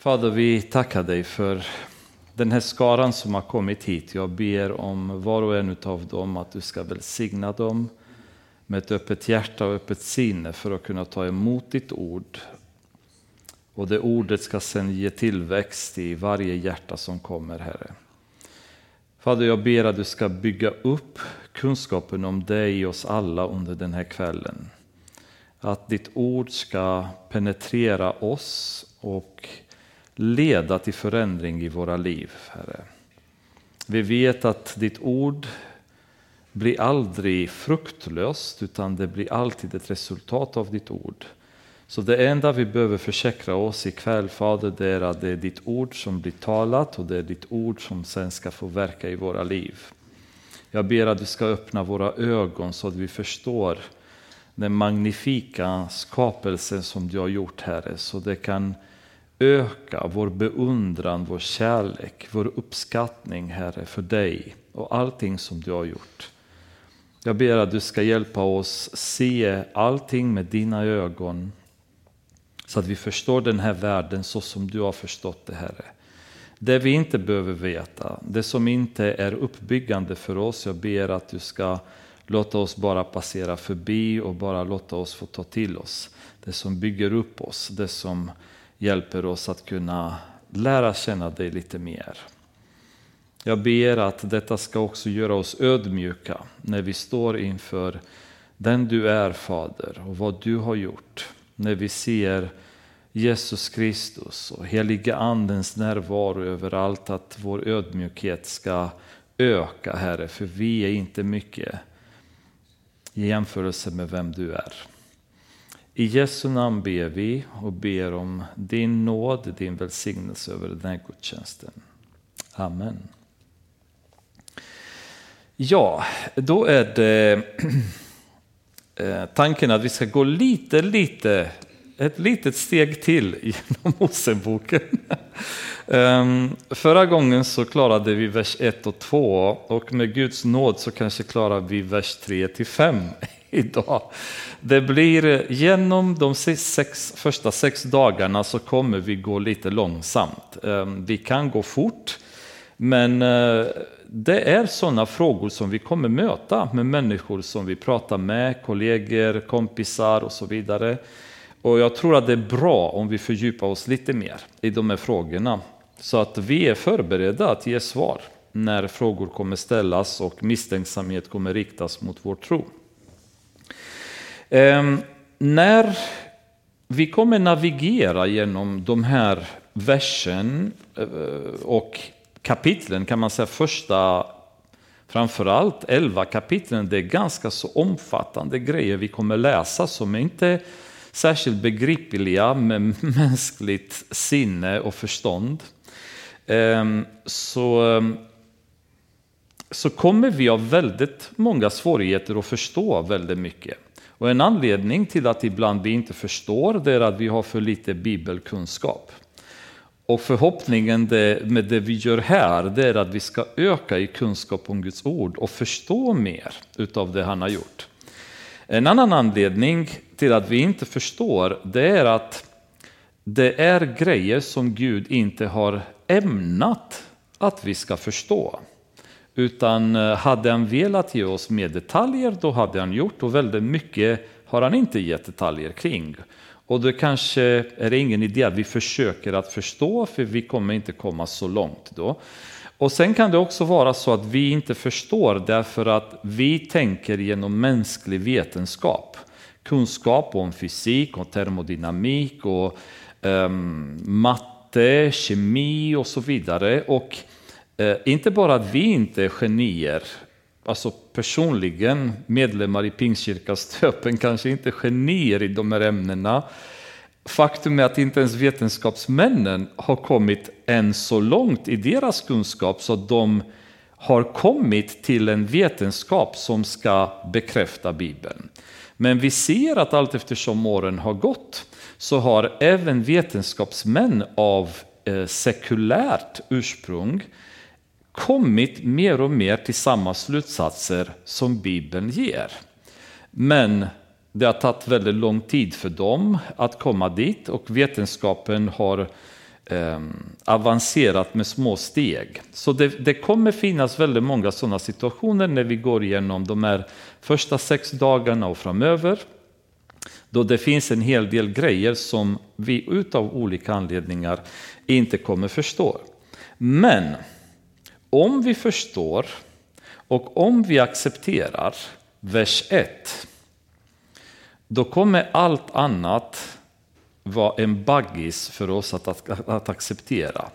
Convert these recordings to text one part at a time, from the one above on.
Fader, vi tackar dig för den här skaran som har kommit hit. Jag ber om var och en av dem att du ska välsigna dem med ett öppet hjärta och öppet sinne för att kunna ta emot ditt ord. Och det ordet ska sedan ge tillväxt i varje hjärta som kommer, Herre. Fader, jag ber att du ska bygga upp kunskapen om dig i oss alla under den här kvällen. Att ditt ord ska penetrera oss och leda till förändring i våra liv, Herre. Vi vet att ditt ord blir aldrig fruktlöst, utan det blir alltid ett resultat av ditt ord. Så det enda vi behöver försäkra oss ikväll, Fader, det är att det är ditt ord som blir talat och det är ditt ord som sen ska få verka i våra liv. Jag ber att du ska öppna våra ögon så att vi förstår den magnifika skapelsen som du har gjort, Herre, så det kan öka vår beundran, vår kärlek, vår uppskattning, Herre, för dig och allting som du har gjort. Jag ber att du ska hjälpa oss se allting med dina ögon så att vi förstår den här världen så som du har förstått det, Herre. Det vi inte behöver veta, det som inte är uppbyggande för oss, jag ber att du ska låta oss bara passera förbi och bara låta oss få ta till oss det som bygger upp oss, det som hjälper oss att kunna lära känna dig lite mer. Jag ber att detta ska också göra oss ödmjuka när vi står inför den du är Fader och vad du har gjort. När vi ser Jesus Kristus och heliga andens närvaro överallt, att vår ödmjukhet ska öka Herre, för vi är inte mycket i jämförelse med vem du är. I Jesu namn ber vi och ber om din nåd, din välsignelse över den här gudstjänsten. Amen. Ja, då är det eh, tanken att vi ska gå lite, lite, ett litet steg till genom Moseboken. Ehm, förra gången så klarade vi vers 1 och 2 och med Guds nåd så kanske klarar vi vers 3 till 5 idag. Det blir eh, genom de sex, första sex dagarna så kommer vi gå lite långsamt. Ehm, vi kan gå fort, men eh, det är sådana frågor som vi kommer möta med människor som vi pratar med, kollegor, kompisar och så vidare. Och jag tror att det är bra om vi fördjupar oss lite mer i de här frågorna så att vi är förberedda att ge svar när frågor kommer ställas och misstänksamhet kommer riktas mot vår tro. Ehm, när vi kommer navigera genom de här versen eh, och kapitlen kan man säga första framförallt elva kapitlen, det är ganska så omfattande grejer vi kommer läsa som är inte särskilt begripliga med mänskligt sinne och förstånd. Ehm, så, så kommer vi ha väldigt många svårigheter att förstå väldigt mycket. Och en anledning till att ibland vi inte förstår det är att vi har för lite bibelkunskap. Och förhoppningen med det vi gör här det är att vi ska öka i kunskap om Guds ord och förstå mer utav det han har gjort. En annan anledning till att vi inte förstår det är att det är grejer som Gud inte har ämnat att vi ska förstå. Utan eh, hade han velat ge oss mer detaljer, då hade han gjort och väldigt mycket har han inte gett detaljer kring. Och då kanske är det ingen idé att vi försöker att förstå, för vi kommer inte komma så långt då. Och sen kan det också vara så att vi inte förstår därför att vi tänker genom mänsklig vetenskap. Kunskap om fysik och termodynamik och um, matte, kemi och så vidare. Och Eh, inte bara att vi inte är genier, alltså personligen medlemmar i Pingstkyrkastöpen kanske inte är genier i de här ämnena. Faktum är att inte ens vetenskapsmännen har kommit än så långt i deras kunskap så att de har kommit till en vetenskap som ska bekräfta Bibeln. Men vi ser att allt eftersom åren har gått så har även vetenskapsmän av eh, sekulärt ursprung kommit mer och mer till samma slutsatser som Bibeln ger. Men det har tagit väldigt lång tid för dem att komma dit och vetenskapen har eh, avancerat med små steg. Så det, det, kommer finnas väldigt många sådana situationer när vi går igenom de här första sex dagarna och framöver. Då det finns en hel del grejer som vi utav olika anledningar inte kommer förstå. Men om vi förstår och om vi accepterar vers 1 då kommer allt annat vara en baggis för oss att, att, att, acceptera.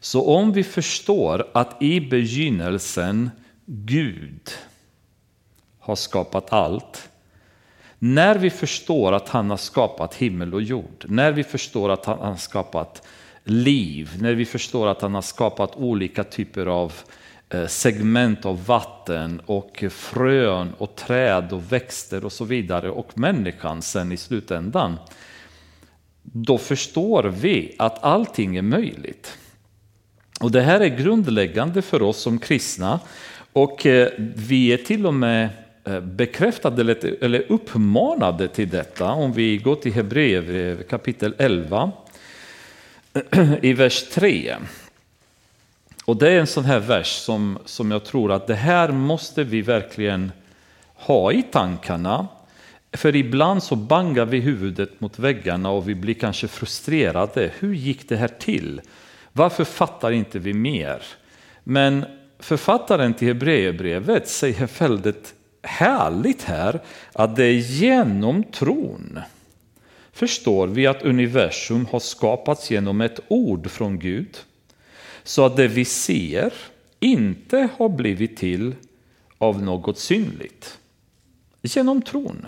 Så om vi förstår att i begynnelsen Gud har skapat allt. När vi förstår att han har skapat himmel och jord, när vi förstår att han har skapat liv, när vi förstår att han har skapat olika typer av eh, segment av vatten och frön och träd och växter och så vidare och människan sen i slutändan. Då förstår vi att allting är möjligt. Och det här är grundläggande för oss som kristna och eh, vi är till och med eh, bekräftade eller uppmanade till detta om vi går till Hebreerbrevet kapitel 11 i vers 3. Och det är en sån här vers som, som jag tror att det här måste vi verkligen ha i tankarna. För ibland så bangar vi huvudet mot väggarna och vi blir kanske frustrerade. Hur gick det här till? Varför fattar inte vi mer? Men författaren till Hebreerbrevet säger väldigt härligt här att det är genom tron förstår vi att universum har skapats genom ett ord från Gud så att det vi ser inte har blivit till av något synligt. Genom tron.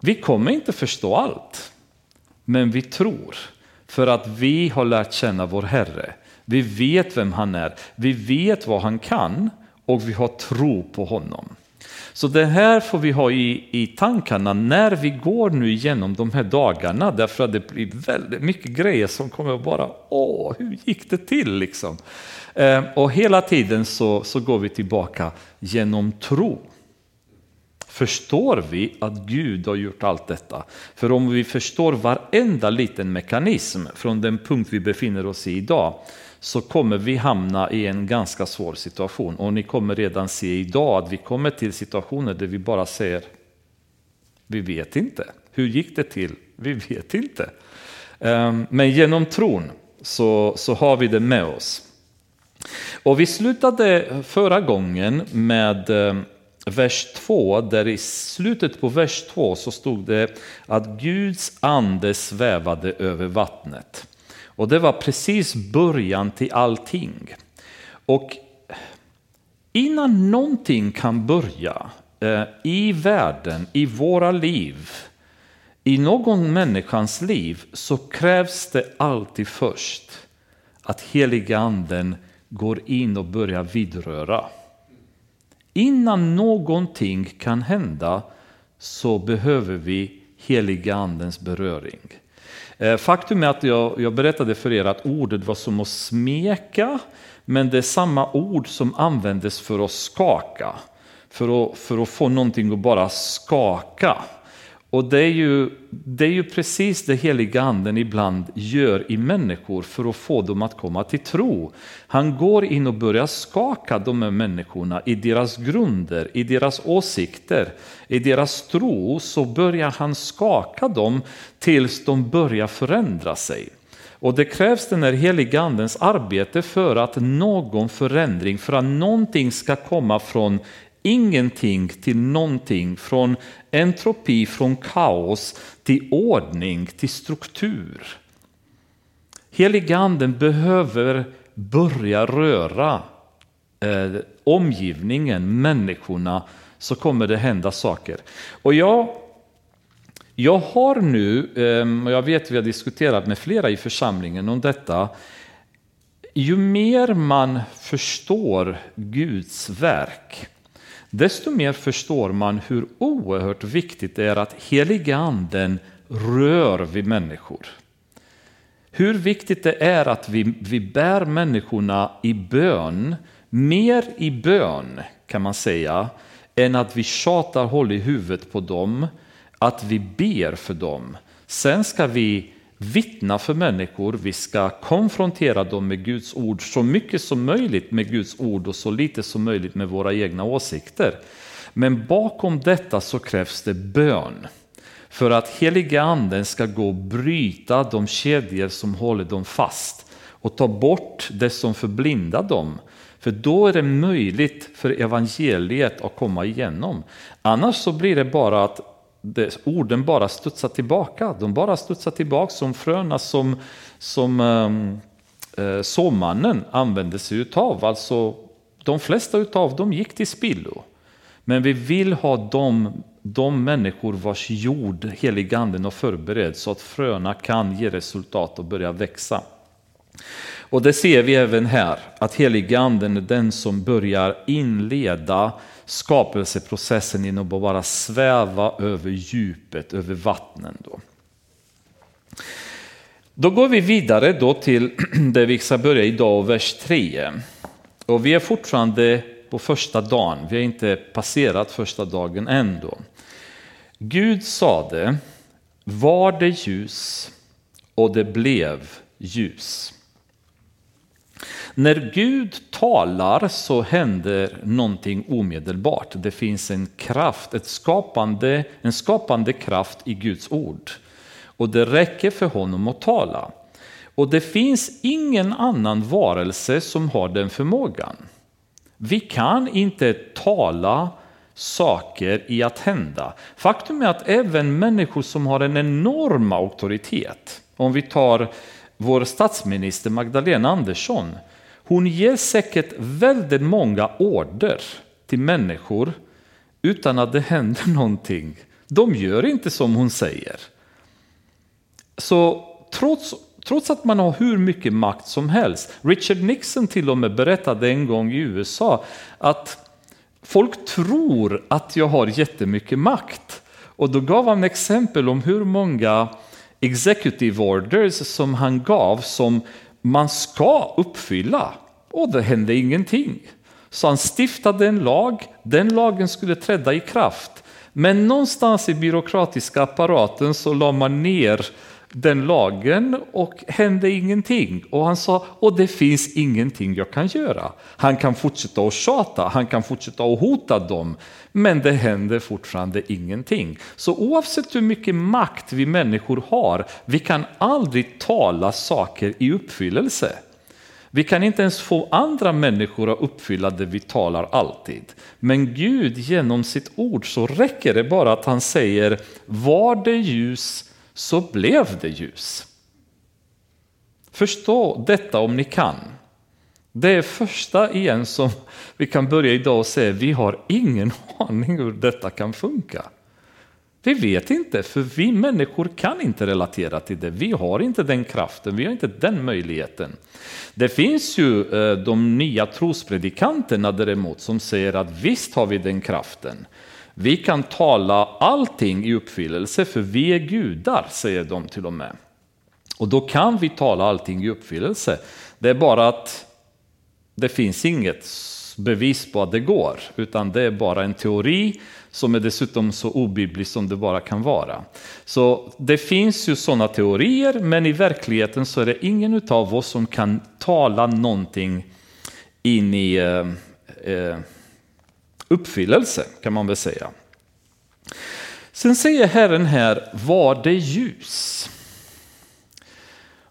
Vi kommer inte förstå allt, men vi tror för att vi har lärt känna vår Herre. Vi vet vem han är, vi vet vad han kan och vi har tro på honom. Så det här får vi ha i, i tankarna när vi går nu igenom de här dagarna därför att det blir väldigt mycket grejer som kommer att bara, åh, hur gick det till liksom? Eh, och hela tiden så, så går vi tillbaka genom tro. Förstår vi att Gud har gjort allt detta? För om vi förstår varenda liten mekanism från den punkt vi befinner oss i idag så kommer vi hamna i en ganska svår situation. Och ni kommer redan se idag att vi kommer till situationer där vi bara säger vi vet inte. Hur gick det till? Vi vet inte. Ehm, men genom tron så, så har vi det med oss. Och vi slutade förra gången med ehm, vers 2, där i slutet på vers 2 så stod det att Guds ande svävade över vattnet. Och det var precis början till allting. Och innan någonting kan börja eh, i världen, i våra liv, i någon människans liv så krävs det alltid först att heliga anden går in och börjar vidröra. Innan någonting kan hända så behöver vi heliga andens beröring. Eh, faktum är att jag, jag berättade för er att ordet var som att smeka, men det är samma ord som användes för att skaka. För att, för att få någonting att bara skaka. Och det är, ju, det är ju precis det heliga anden ibland gör i människor för att få dem att komma till tro. Han går in och börjar skaka de här människorna i deras grunder, i deras åsikter, i deras tro så börjar han skaka dem tills de börjar förändra sig. Och det krävs den här heliga andens arbete för att någon förändring, för att någonting ska komma från ingenting till någonting, från entropi, från kaos till ordning, till struktur. Heliganden behöver börja röra eh, omgivningen, människorna, så kommer det hända saker. Och jag, jag har nu, eh, och jag vet att vi har diskuterat med flera i församlingen om detta, ju mer man förstår Guds verk, desto mer förstår man hur oerhört viktigt det är att heliga anden rör vid människor. Hur viktigt det är att vi, vi bär människorna i bön, mer i bön kan man säga, än att vi tjatar håll i huvudet på dem, att vi ber för dem. Sen ska vi vittna för människor, vi ska konfrontera dem med Guds ord så mycket som möjligt med Guds ord och så lite som möjligt med våra egna åsikter. Men bakom detta så krävs det bön. För att heliga anden ska gå och bryta de kedjor som håller dem fast och ta bort det som förblindar dem. För då är det möjligt för evangeliet att komma igenom. Annars så blir det bara att det, orden bara studsar tillbaka. De bara studsar tillbaka som fröna som, som ehm, eh, såmannen använde sig utav. Alltså, de flesta utav dem gick till spillo. Men vi vill ha de, de människor vars jord heliganden har förberedd så att fröna kan ge resultat och börja växa. Och det ser vi även här, att heliganden är den som börjar inleda skapelseprocessen genom att bara sväva över djupet, över vattnen. Då. Då går vi vidare då till där vi ska börja idag, vers 3. Och vi är fortfarande på första dagen, vi har inte passerat första dagen än. Då. Gud sade, var det ljus och det blev ljus. När Gud talar så händer någonting omedelbart. Det finns en kraft, ett skapande, en skapande kraft i Guds ord. Och det räcker för honom att tala. Och det finns ingen annan varelse som har den förmågan. Vi kan inte tala saker i att hända. Faktum är att även människor som har en enorm auktoritet, om vi tar vår statsminister Magdalena Andersson, hon ger säkert väldigt många order till människor utan att det händer någonting. De gör inte som hon säger. Så trots, trots att man har hur mycket makt som helst. Richard Nixon till och med berättade en gång i USA att folk tror att jag har jättemycket makt. Och då gav han exempel om hur många executive orders som han gav som man ska uppfylla. Och det hände ingenting. Så han stiftade en lag, den lagen skulle träda i kraft. Men någonstans i byråkratiska apparaten så la man ner den lagen och hände ingenting. Och han sa, och det finns ingenting jag kan göra. Han kan fortsätta att tjata, han kan fortsätta att hota dem, men det händer fortfarande ingenting. Så oavsett hur mycket makt vi människor har, vi kan aldrig tala saker i uppfyllelse. Vi kan inte ens få andra människor att uppfylla det vi talar alltid. Men Gud genom sitt ord så räcker det bara att han säger var det ljus så blev det ljus. Förstå detta om ni kan. Det är första igen som vi kan börja idag och säga, vi har ingen aning hur detta kan funka. Vi vet inte, för vi människor kan inte relatera till det. Vi har inte den kraften, vi har inte den möjligheten. Det finns ju eh, de nya trospredikanterna däremot som säger att visst har vi den kraften. Vi kan tala allting i uppfyllelse för vi är gudar, säger de till och med. Och då kan vi tala allting i uppfyllelse. Det är bara att det finns inget bevis på att det går, utan det är bara en teori som är dessutom så obiblisk som det bara kan vara. Så det finns ju sådana teorier, men i verkligheten så är det ingen av oss som kan tala någonting in i eh, eh, uppfyllelse kan man väl säga. Sen säger Herren här, var det ljus?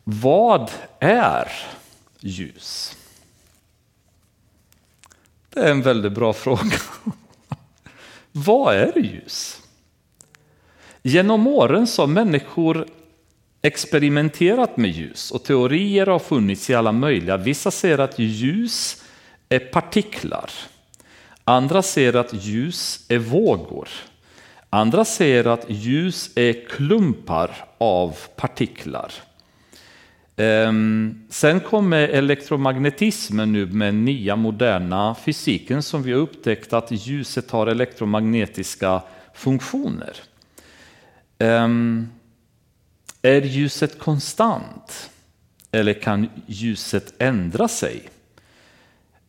Vad är ljus? Det är en väldigt bra fråga. Vad är ljus? Genom åren så har människor experimenterat med ljus och teorier har funnits i alla möjliga. Vissa säger att ljus är partiklar. Andra ser att ljus är vågor. Andra ser att ljus är klumpar av partiklar. Ehm, sen kommer elektromagnetismen nu med nya moderna fysiken som vi har upptäckt att ljuset har elektromagnetiska funktioner. Ehm, är ljuset konstant? Eller kan ljuset ändra sig?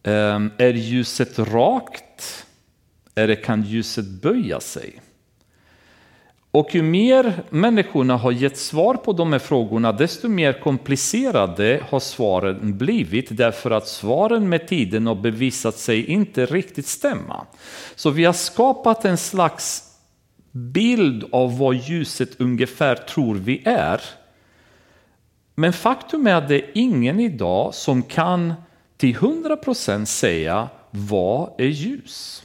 Ehm, är ljuset rakt? Eller kan ljuset böja sig? Och ju mer människorna har gett svar på de här frågorna, desto mer komplicerade har svaren blivit, därför att svaren med tiden har bevisat sig inte riktigt stämma. Så vi har skapat en slags bild av vad ljuset ungefär tror vi är. Men faktum är att det är ingen idag som kan till 100% säga vad är ljus?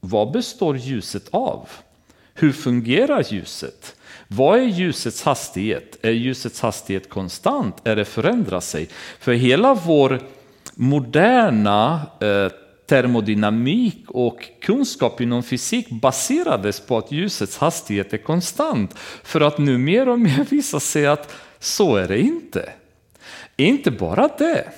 Vad består ljuset av? Hur fungerar ljuset? Vad är ljusets hastighet? Är ljusets hastighet konstant? Är det förändrar sig? För hela vår moderna eh, termodynamik och kunskap inom fysik baserades på att ljusets hastighet är konstant. För att nu mer och mer visa sig att så är det inte. Inte bara det.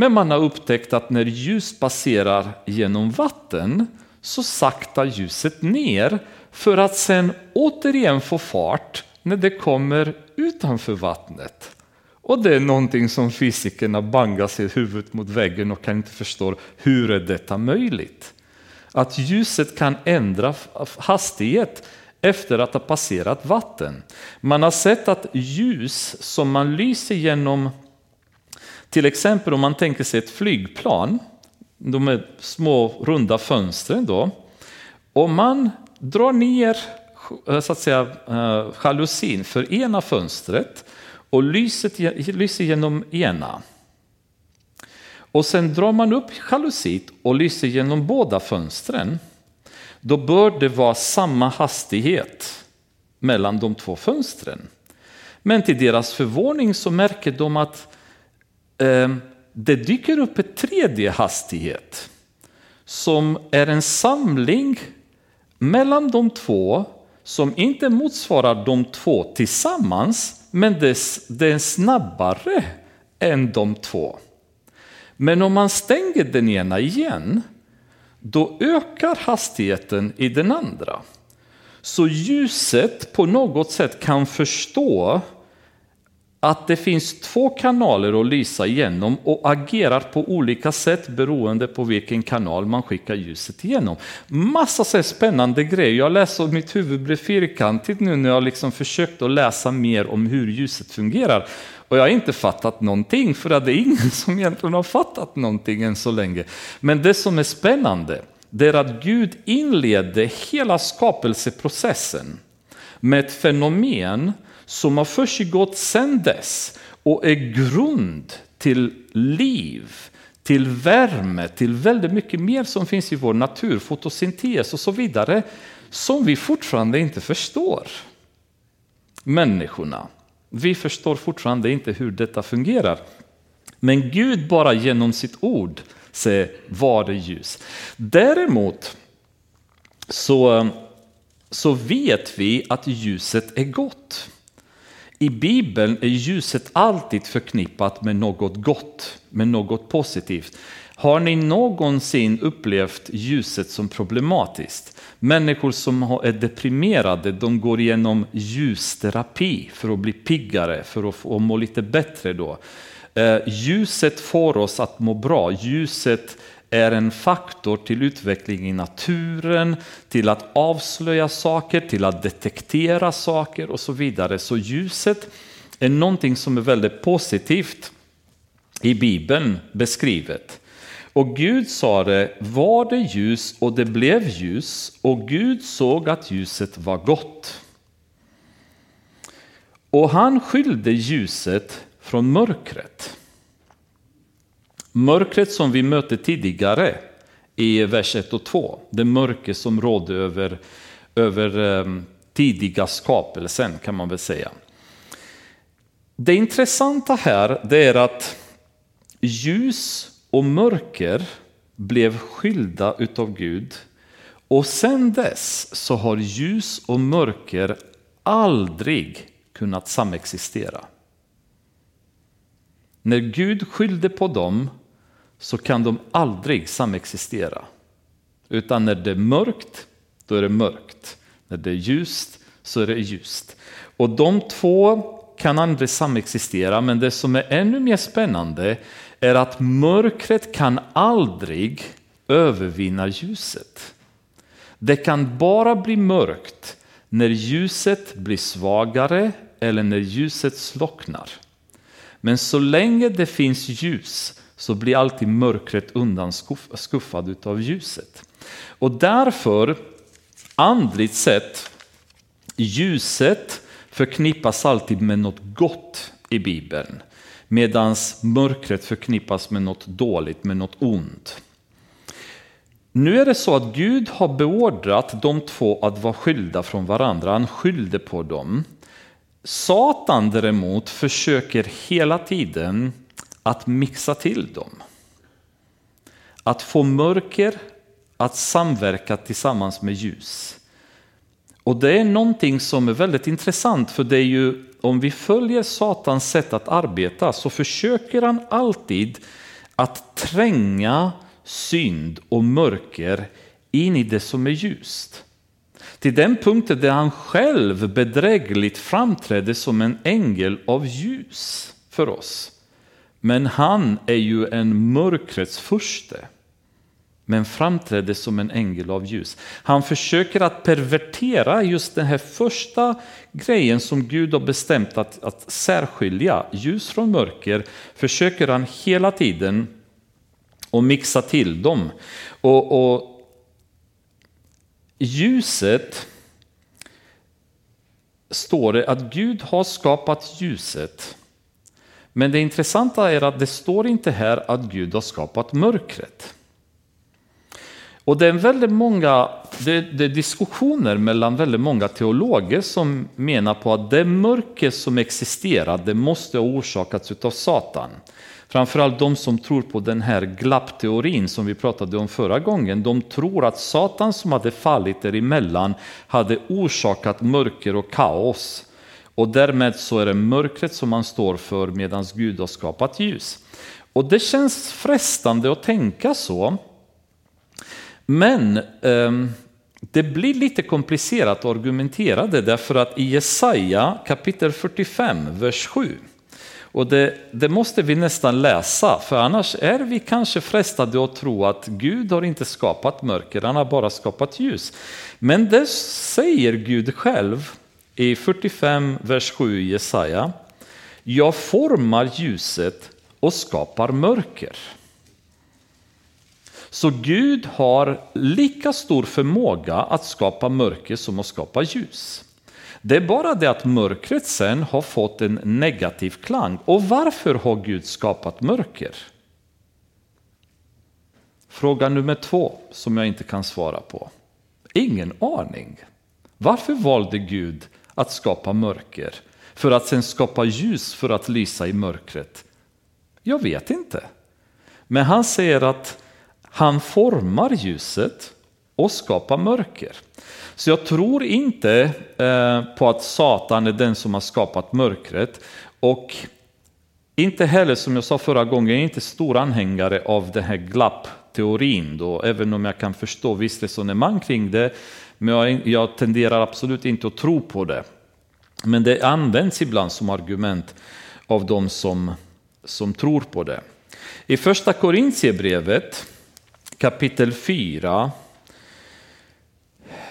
Men man har upptäckt att när ljus passerar genom vatten så saktar ljuset ner för att sen återigen få fart när det kommer utanför vattnet. Och det är någonting som fysikerna bangar sig huvudet mot väggen och kan inte förstå hur är detta möjligt? Att ljuset kan ändra hastighet efter att ha passerat vatten. Man har sett att ljus som man lyser genom, till exempel om man tänker sig ett flygplan, de är små runda fönstren då. Om man drar ner eh, så att säga, eh, jalusin för ena fönstret och lyset, lyser genom ena. Och sen drar man upp jalusit och lyser genom båda fönstren. Då bör det vara samma hastighet mellan de två fönstren. Men till deras förvåning så märker de att Ehm, det dyker upp en tredje hastighet som är en samling mellan de två som inte motsvarar de två tillsammans, men det är snabbare än de två. Men om man stänger den ena igen, då ökar hastigheten i den andra. Så ljuset på något sätt kan förstå att det finns två kanaler att lysa igenom och agerar på olika sätt beroende på vilken kanal man skickar ljuset igenom. Massa så spännande grejer. Jag läser och mitt huvud blir fyrkantigt nu när jag liksom försökt att läsa mer om hur ljuset fungerar. Och jag har inte fattat någonting för att det är ingen som egentligen har fattat någonting än så länge. Men det som är spännande det är att Gud inledde hela skapelseprocessen med ett fenomen som har försiggått sedan dess och är grund till liv, till värme, till väldigt mycket mer som finns i vår natur, fotosyntes och så vidare, som vi fortfarande inte förstår. Människorna, vi förstår fortfarande inte hur detta fungerar. Men Gud bara genom sitt ord säger var det ljus. Däremot så, så vet vi att ljuset är gott. I Bibeln är ljuset alltid förknippat med något gott, med något positivt. Har ni någonsin upplevt ljuset som problematiskt? Människor som är deprimerade, de går igenom ljusterapi för att bli piggare, för att få må lite bättre då. Eh, ljuset får oss att må bra. Ljuset är en faktor till utveckling i naturen, till att avslöja saker, till att detektera saker och så vidare. Så ljuset är någonting som är väldigt positivt i Bibeln beskrivet. Och Gud sa det, var det ljus och det blev ljus och Gud såg att ljuset var gott. Och han skilde ljuset från mörkret. Mörkret som vi mötte tidigare i vers 1 och 2, det mörker som rådde över, över ehm, tidiga skapelsen kan man väl säga. Det intressanta här det är att ljus och mörker blev skilda utav Gud och sen dess så har ljus och mörker aldrig kunnat samexistera. När Gud skilde på dem så kan de aldrig samexistera. Utan när det är mörkt, då är det mörkt. När det är ljust, så är det ljust. Och de två kan aldrig samexistera, men det som är ännu mer spännande är att mörkret kan aldrig övervinna ljuset. Det kan bara bli mörkt när ljuset blir svagare eller när ljuset slocknar. Men så länge det finns ljus så blir alltid mörkret undanskuffad av ljuset. Och därför, andligt sett, ljuset förknippas alltid med något gott i Bibeln. Medan mörkret förknippas med något dåligt, med något ont. Nu är det så att Gud har beordrat de två att vara skilda från varandra. Han skyllde på dem. Satan däremot försöker hela tiden att mixa till dem. Att få mörker att samverka tillsammans med ljus. Och det är någonting som är väldigt intressant för det är ju om vi följer Satans sätt att arbeta så försöker han alltid att tränga synd och mörker in i det som är ljust. Till den punkten där han själv bedrägligt framträdde som en ängel av ljus för oss. Men han är ju en mörkrets furste men framträdde som en ängel av ljus. Han försöker att pervertera just den här första grejen som Gud har bestämt att, att särskilja ljus från mörker, försöker han hela tiden att mixa till dem. Och, och ljuset står det att Gud har skapat ljuset. Men det intressanta är att det står inte här att Gud har skapat mörkret. Och det är väldigt många det, det är diskussioner mellan väldigt många teologer som menar på att det mörker som existerar det måste ha orsakats av Satan. Framförallt de som tror på den här glappteorin som vi pratade om förra gången. De tror att Satan som hade fallit däremellan hade orsakat mörker och kaos. Och därmed så är det mörkret som man står för medan Gud har skapat ljus. Och det känns frestande att tänka så. Men eh, det blir lite komplicerat att argumentera det därför att i Jesaja kapitel 45, vers 7 och det, det, måste vi nästan läsa, för annars är vi kanske frestade att tro att Gud har inte skapat mörker, han har bara skapat ljus. Men det säger Gud själv i 45, vers 7 i Jesaja. Jag formar ljuset och skapar mörker. Så Gud har lika stor förmåga att skapa mörker som att skapa ljus. Det är bara det att mörkret sen har fått en negativ klang. Och varför har Gud skapat mörker? Fråga nummer två som jag inte kan svara på. Ingen aning. Varför valde Gud att skapa mörker för att sen skapa ljus för att lysa i mörkret? Jag vet inte. Men han säger att han formar ljuset och skapar mörker. Så jag tror inte eh, på att Satan är den som har skapat mörkret. Och inte heller, som jag sa förra gången, jag är inte stor anhängare av den här glappteorin. Då, även om jag kan förstå visst resonemang kring det. Men jag, jag tenderar absolut inte att tro på det. Men det används ibland som argument av de som, som tror på det. I första Korintierbrevet kapitel 4,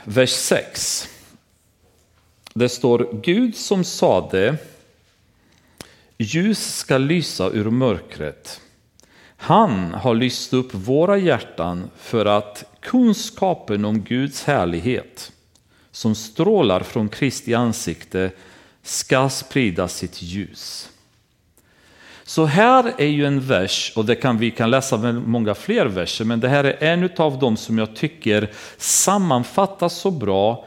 vers 6. Det står Gud som sade ljus ska lysa ur mörkret. Han har lyst upp våra hjärtan för att kunskapen om Guds härlighet som strålar från Kristi ansikte ska sprida sitt ljus. Så här är ju en vers, och det kan, vi kan läsa många fler verser, men det här är en av dem som jag tycker sammanfattar så bra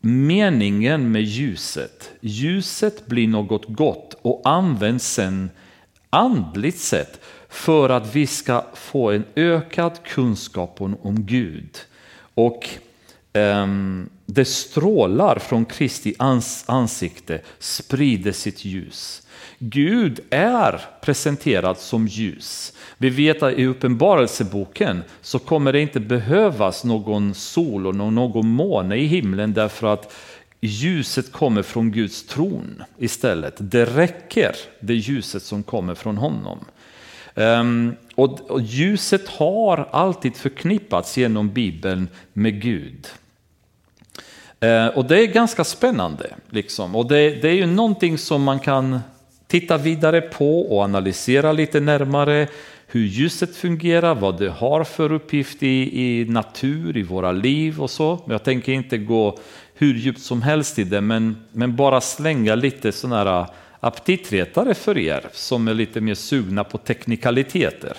meningen med ljuset. Ljuset blir något gott och används sen andligt sett för att vi ska få en ökad kunskap om, om Gud. Och um, det strålar från Kristi ans ansikte, sprider sitt ljus. Gud är presenterad som ljus. Vi vet att i Uppenbarelseboken så kommer det inte behövas någon sol och någon måne i himlen därför att ljuset kommer från Guds tron istället. Det räcker, det ljuset som kommer från honom. Um, och, och ljuset har alltid förknippats genom Bibeln med Gud. Ehm, och det är ganska spännande. Liksom. Och det, det är ju någonting som man kan titta vidare på och analysera lite närmare hur ljuset fungerar, vad det har för uppgift i, i natur, i våra liv och så. Jag tänker inte gå hur djupt som helst i det, men, men bara slänga lite sådana här äh, aptitretare för er som är lite mer sugna på teknikaliteter.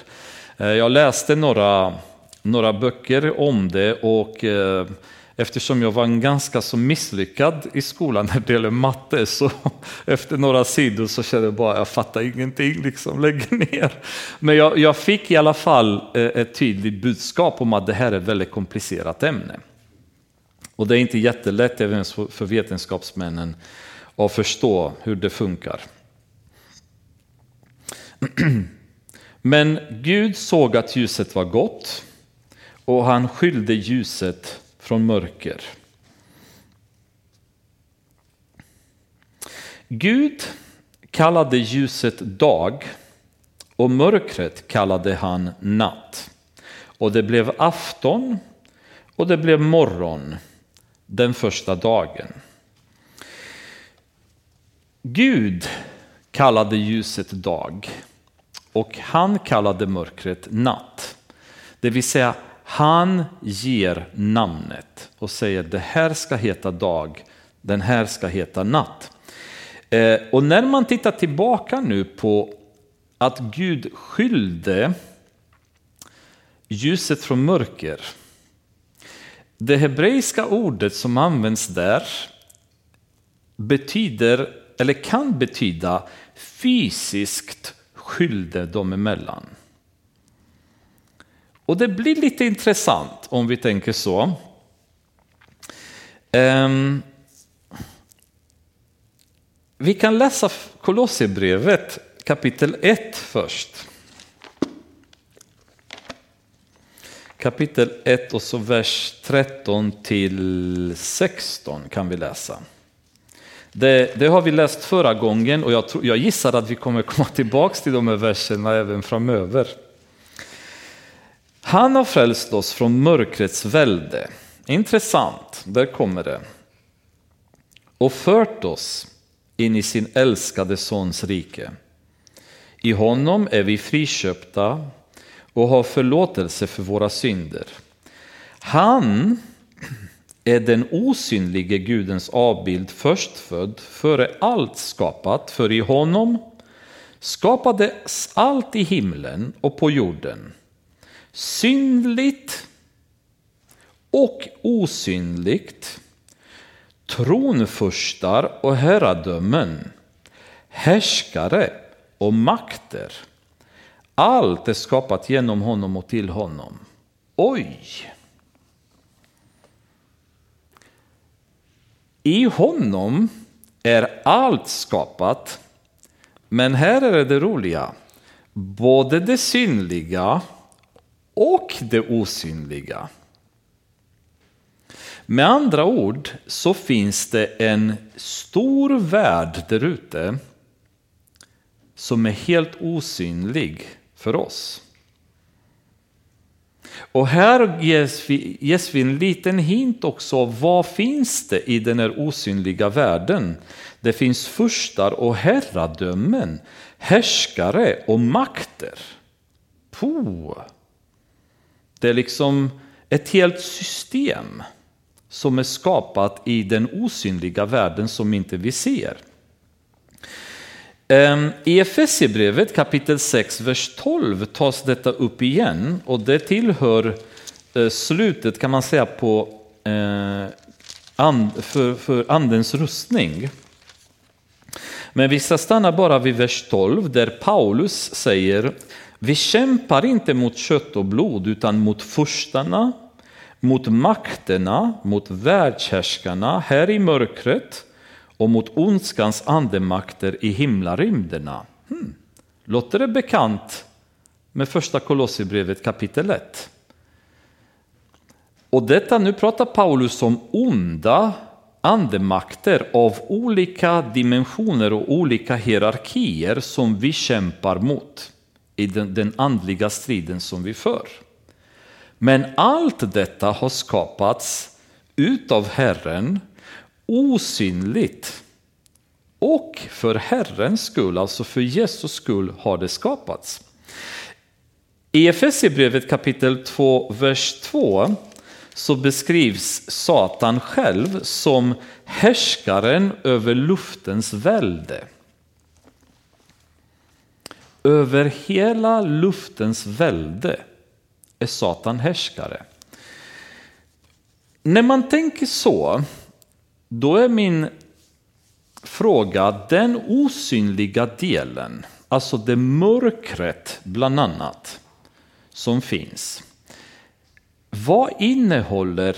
Eh, jag läste några, några böcker om det och eh, Eftersom jag var en ganska så misslyckad i skolan när det gäller matte så efter några sidor så kände jag bara jag fattar ingenting, liksom lägg ner. Men jag, jag fick i alla fall eh, ett tydligt budskap om att det här är ett väldigt komplicerat ämne. Och det är inte jättelätt även för vetenskapsmännen att förstå hur det funkar. Men Gud såg att ljuset var gott och han skilde ljuset från mörker. Gud kallade ljuset dag och mörkret kallade han natt. Och det blev afton och det blev morgon den första dagen. Gud kallade ljuset dag och han kallade mörkret natt. Det vill säga han ger namnet och säger det här ska heta dag, den här ska heta natt. Eh, och när man tittar tillbaka nu på att Gud skyllde ljuset från mörker. Det hebreiska ordet som används där betyder, eller kan betyda fysiskt skylde dem emellan. Och det blir lite intressant om vi tänker så. Um, vi kan läsa Kolosserbrevet kapitel 1 först. Kapitel 1 och så vers 13 till 16 kan vi läsa. Det, det har vi läst förra gången och jag, tror, jag gissar att vi kommer komma tillbaka till de här verserna även framöver. Han har frälst oss från mörkrets välde. Intressant, där kommer det. Och fört oss in i sin älskade sons rike. I honom är vi friköpta och har förlåtelse för våra synder. Han är den osynlige Gudens avbild förstfödd före allt skapat, för i honom skapades allt i himlen och på jorden synligt och osynligt, tronfurstar och herradömen, härskare och makter. Allt är skapat genom honom och till honom. Oj! I honom är allt skapat, men här är det roliga. Både det synliga och det osynliga. Med andra ord så finns det en stor värld där ute som är helt osynlig för oss. Och här ges vi, ges vi en liten hint också. Vad finns det i den här osynliga världen? Det finns furstar och herradömen, härskare och makter. Po. Det är liksom ett helt system som är skapat i den osynliga världen som inte vi ser. Ehm, I Efesierbrevet kapitel 6, vers 12 tas detta upp igen och det tillhör eh, slutet kan man säga på eh, and, för, för andens rustning. Men vi ska stanna bara vid vers 12 där Paulus säger vi kämpar inte mot kött och blod utan mot furstarna, mot makterna, mot världshärskarna här i mörkret och mot ondskans andemakter i himlarymderna. Hmm. Låter det bekant med första Kolosserbrevet kapitel 1? Och detta, nu pratar Paulus om onda andemakter av olika dimensioner och olika hierarkier som vi kämpar mot i den, den andliga striden som vi för. Men allt detta har skapats utav Herren osynligt. Och för Herrens skull, alltså för Jesus skull, har det skapats. I Efesierbrevet kapitel 2, vers 2 så beskrivs Satan själv som härskaren över luftens välde. Över hela luftens välde är Satan härskare. När man tänker så, då är min fråga den osynliga delen, alltså det mörkret bland annat, som finns. Vad innehåller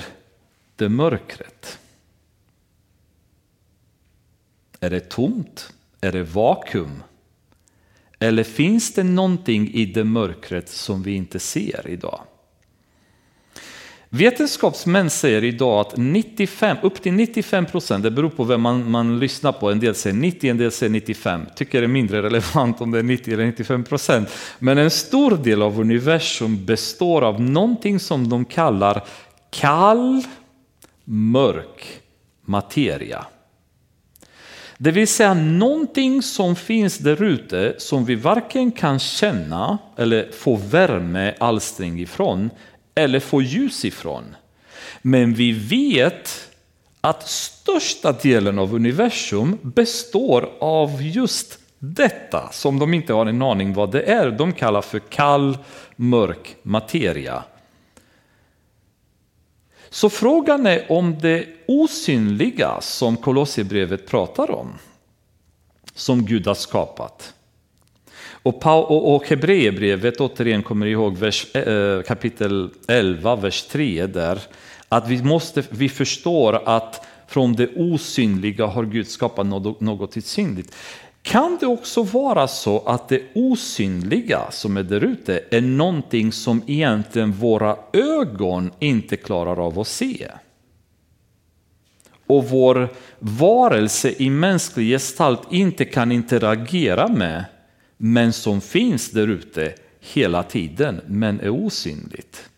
det mörkret? Är det tomt? Är det vakuum? Eller finns det någonting i det mörkret som vi inte ser idag? Vetenskapsmän säger idag att 95, upp till 95 procent, det beror på vem man, man lyssnar på, en del säger 90, en del säger 95, tycker det är mindre relevant om det är 90 eller 95 procent. Men en stor del av universum består av någonting som de kallar kall, mörk materia. Det vill säga någonting som finns där ute som vi varken kan känna eller få värme, alstring ifrån eller få ljus ifrån. Men vi vet att största delen av universum består av just detta som de inte har en aning vad det är. De kallar för kall, mörk materia. Så frågan är om det osynliga som Kolosserbrevet pratar om, som Gud har skapat. Och, och, och Hebreerbrevet återigen kommer ihåg vers, äh, kapitel 11, vers 3 där, att vi, måste, vi förstår att från det osynliga har Gud skapat något, något synligt. Kan det också vara så att det osynliga som är där ute är någonting som egentligen våra ögon inte klarar av att se? Och vår varelse i mänsklig gestalt inte kan interagera med men som finns där ute hela tiden, men är osynligt.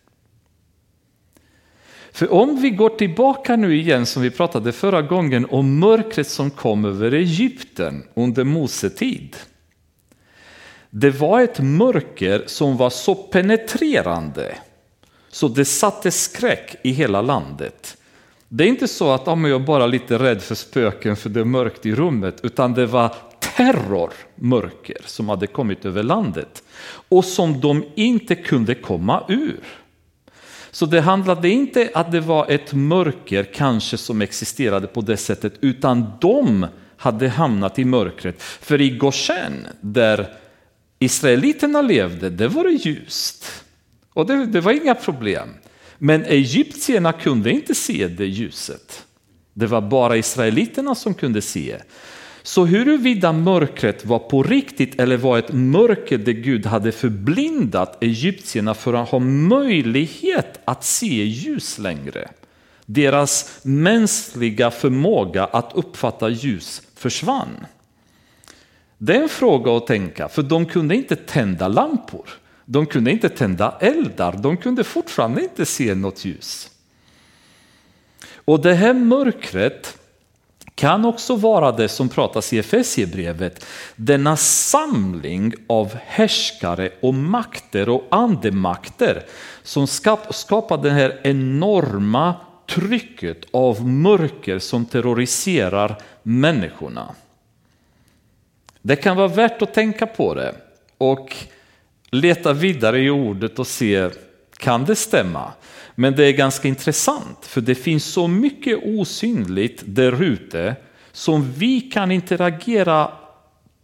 För om vi går tillbaka nu igen som vi pratade förra gången om mörkret som kom över Egypten under Mose tid. Det var ett mörker som var så penetrerande så det satte skräck i hela landet. Det är inte så att om jag bara är lite rädd för spöken för det är mörkt i rummet utan det var terrormörker som hade kommit över landet och som de inte kunde komma ur. Så det handlade inte att det var ett mörker kanske som existerade på det sättet utan de hade hamnat i mörkret. För i Goshen där israeliterna levde, det var det ljust. Och det, det var inga problem. Men egyptierna kunde inte se det ljuset. Det var bara israeliterna som kunde se. Så huruvida mörkret var på riktigt eller var ett mörker där Gud hade förblindat egyptierna för att ha möjlighet att se ljus längre. Deras mänskliga förmåga att uppfatta ljus försvann. Det är en fråga att tänka, för de kunde inte tända lampor. De kunde inte tända eldar, de kunde fortfarande inte se något ljus. Och det här mörkret kan också vara det som pratas i Efesiebrevet, denna samling av härskare och makter och andemakter som skapar det här enorma trycket av mörker som terroriserar människorna. Det kan vara värt att tänka på det och leta vidare i ordet och se, kan det stämma? Men det är ganska intressant för det finns så mycket osynligt där ute som vi kan interagera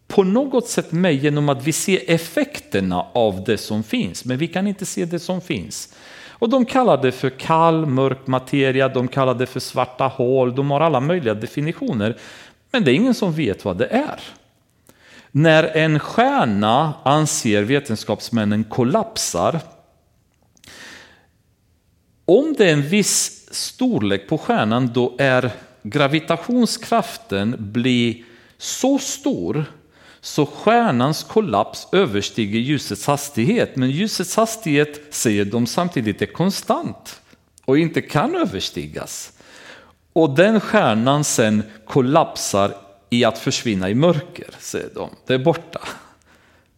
på något sätt med genom att vi ser effekterna av det som finns, men vi kan inte se det som finns. Och de kallar det för kall, mörk materia, de kallar det för svarta hål, de har alla möjliga definitioner, men det är ingen som vet vad det är. När en stjärna, anser vetenskapsmännen, kollapsar om det är en viss storlek på stjärnan då är gravitationskraften blir så stor så stjärnans kollaps överstiger ljusets hastighet. Men ljusets hastighet säger de samtidigt är konstant och inte kan överstigas. Och den stjärnan sen kollapsar i att försvinna i mörker, säger de. Det är borta.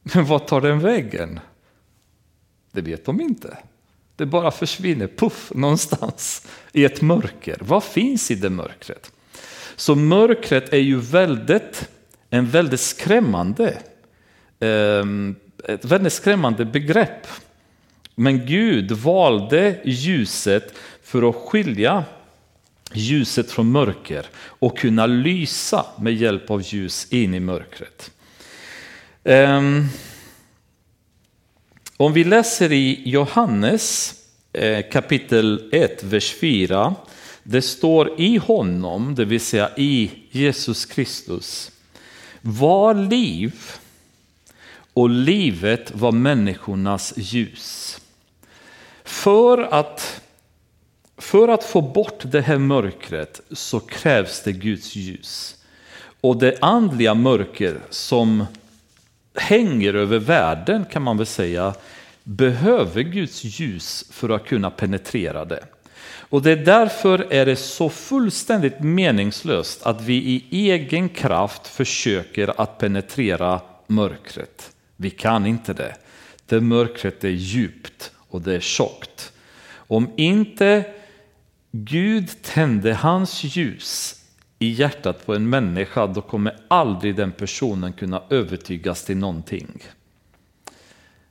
Men vad tar den vägen? Det vet de inte. Det bara försvinner, puff, någonstans i ett mörker. Vad finns i det mörkret? Så mörkret är ju väldigt, en väldigt skrämmande, ehm, ett väldigt skrämmande begrepp. Men Gud valde ljuset för att skilja ljuset från mörker och kunna lysa med hjälp av ljus in i mörkret. Ehm, om vi läser i Johannes eh, kapitel 1, vers 4. Det står i honom, det vill säga i Jesus Kristus, var liv och livet var människornas ljus. För att, för att få bort det här mörkret så krävs det Guds ljus. Och det andliga mörker som hänger över världen kan man väl säga behöver Guds ljus för att kunna penetrera det. Och det är därför är det så fullständigt meningslöst att vi i egen kraft försöker att penetrera mörkret. Vi kan inte det. Det mörkret är djupt och det är tjockt. Om inte Gud tände hans ljus i hjärtat på en människa, då kommer aldrig den personen kunna övertygas till någonting.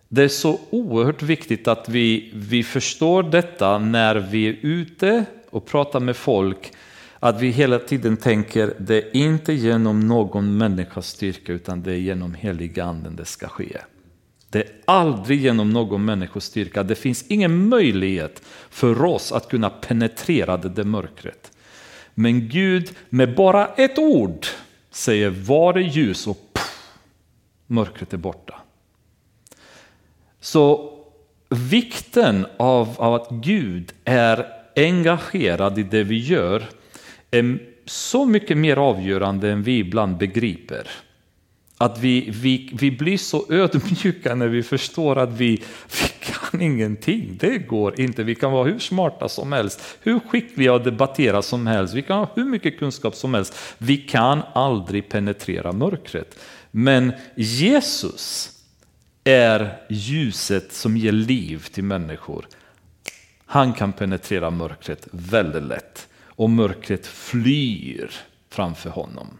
Det är så oerhört viktigt att vi, vi förstår detta när vi är ute och pratar med folk, att vi hela tiden tänker det är inte genom någon människas styrka utan det är genom heliga anden det ska ske. Det är aldrig genom någon människas styrka. Det finns ingen möjlighet för oss att kunna penetrera det där mörkret. Men Gud med bara ett ord säger var det ljus och pff, mörkret är borta. Så vikten av, av att Gud är engagerad i det vi gör är så mycket mer avgörande än vi ibland begriper. Att vi, vi, vi blir så ödmjuka när vi förstår att vi, vi kan ingenting. Det går inte. Vi kan vara hur smarta som helst, hur skickliga att debattera som helst. Vi kan ha hur mycket kunskap som helst. Vi kan aldrig penetrera mörkret. Men Jesus är ljuset som ger liv till människor. Han kan penetrera mörkret väldigt lätt och mörkret flyr framför honom.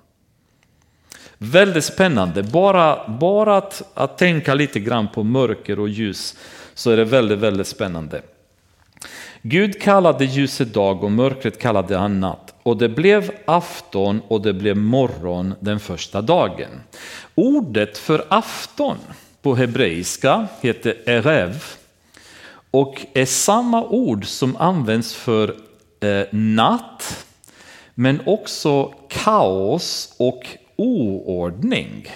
Väldigt spännande, bara, bara att, att tänka lite grann på mörker och ljus så är det väldigt, väldigt spännande. Gud kallade ljuset dag och mörkret kallade han natt. Och det blev afton och det blev morgon den första dagen. Ordet för afton på hebreiska heter erev och är samma ord som används för eh, natt men också kaos och oordning.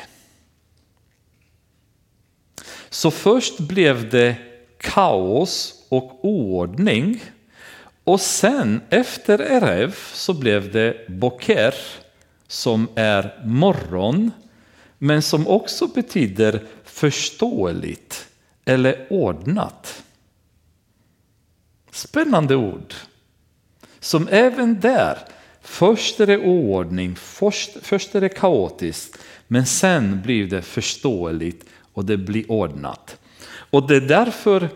Så först blev det kaos och oordning och sen efter Erev så blev det Boker som är morgon men som också betyder förståeligt eller ordnat. Spännande ord. Som även där, först är det oordning, först, först är det kaotiskt, men sen blir det förståeligt och det blir ordnat. Och det är därför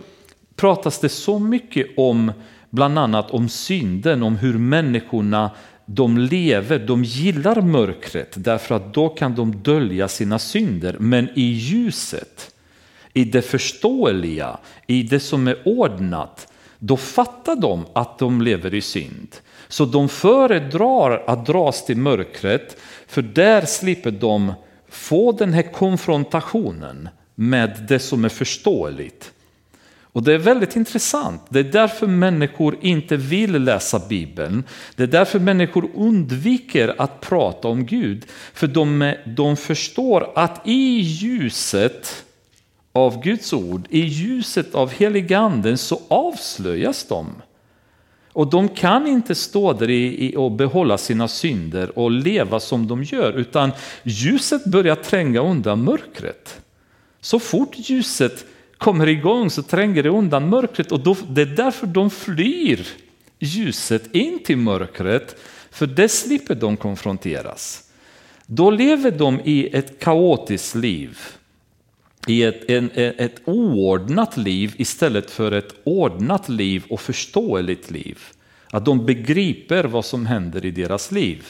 pratas det så mycket om bland annat om synden, om hur människorna de lever, de gillar mörkret därför att då kan de dölja sina synder. Men i ljuset, i det förståeliga, i det som är ordnat, då fattar de att de lever i synd. Så de föredrar att dras till mörkret för där slipper de få den här konfrontationen med det som är förståeligt. Och det är väldigt intressant. Det är därför människor inte vill läsa Bibeln. Det är därför människor undviker att prata om Gud. För de, de förstår att i ljuset av Guds ord, i ljuset av heliganden så avslöjas de. Och de kan inte stå där i, och behålla sina synder och leva som de gör, utan ljuset börjar tränga undan mörkret. Så fort ljuset kommer igång så tränger det undan mörkret och då, det är därför de flyr ljuset in till mörkret. För det slipper de konfronteras. Då lever de i ett kaotiskt liv, i ett, en, ett oordnat liv istället för ett ordnat liv och förståeligt liv. Att de begriper vad som händer i deras liv.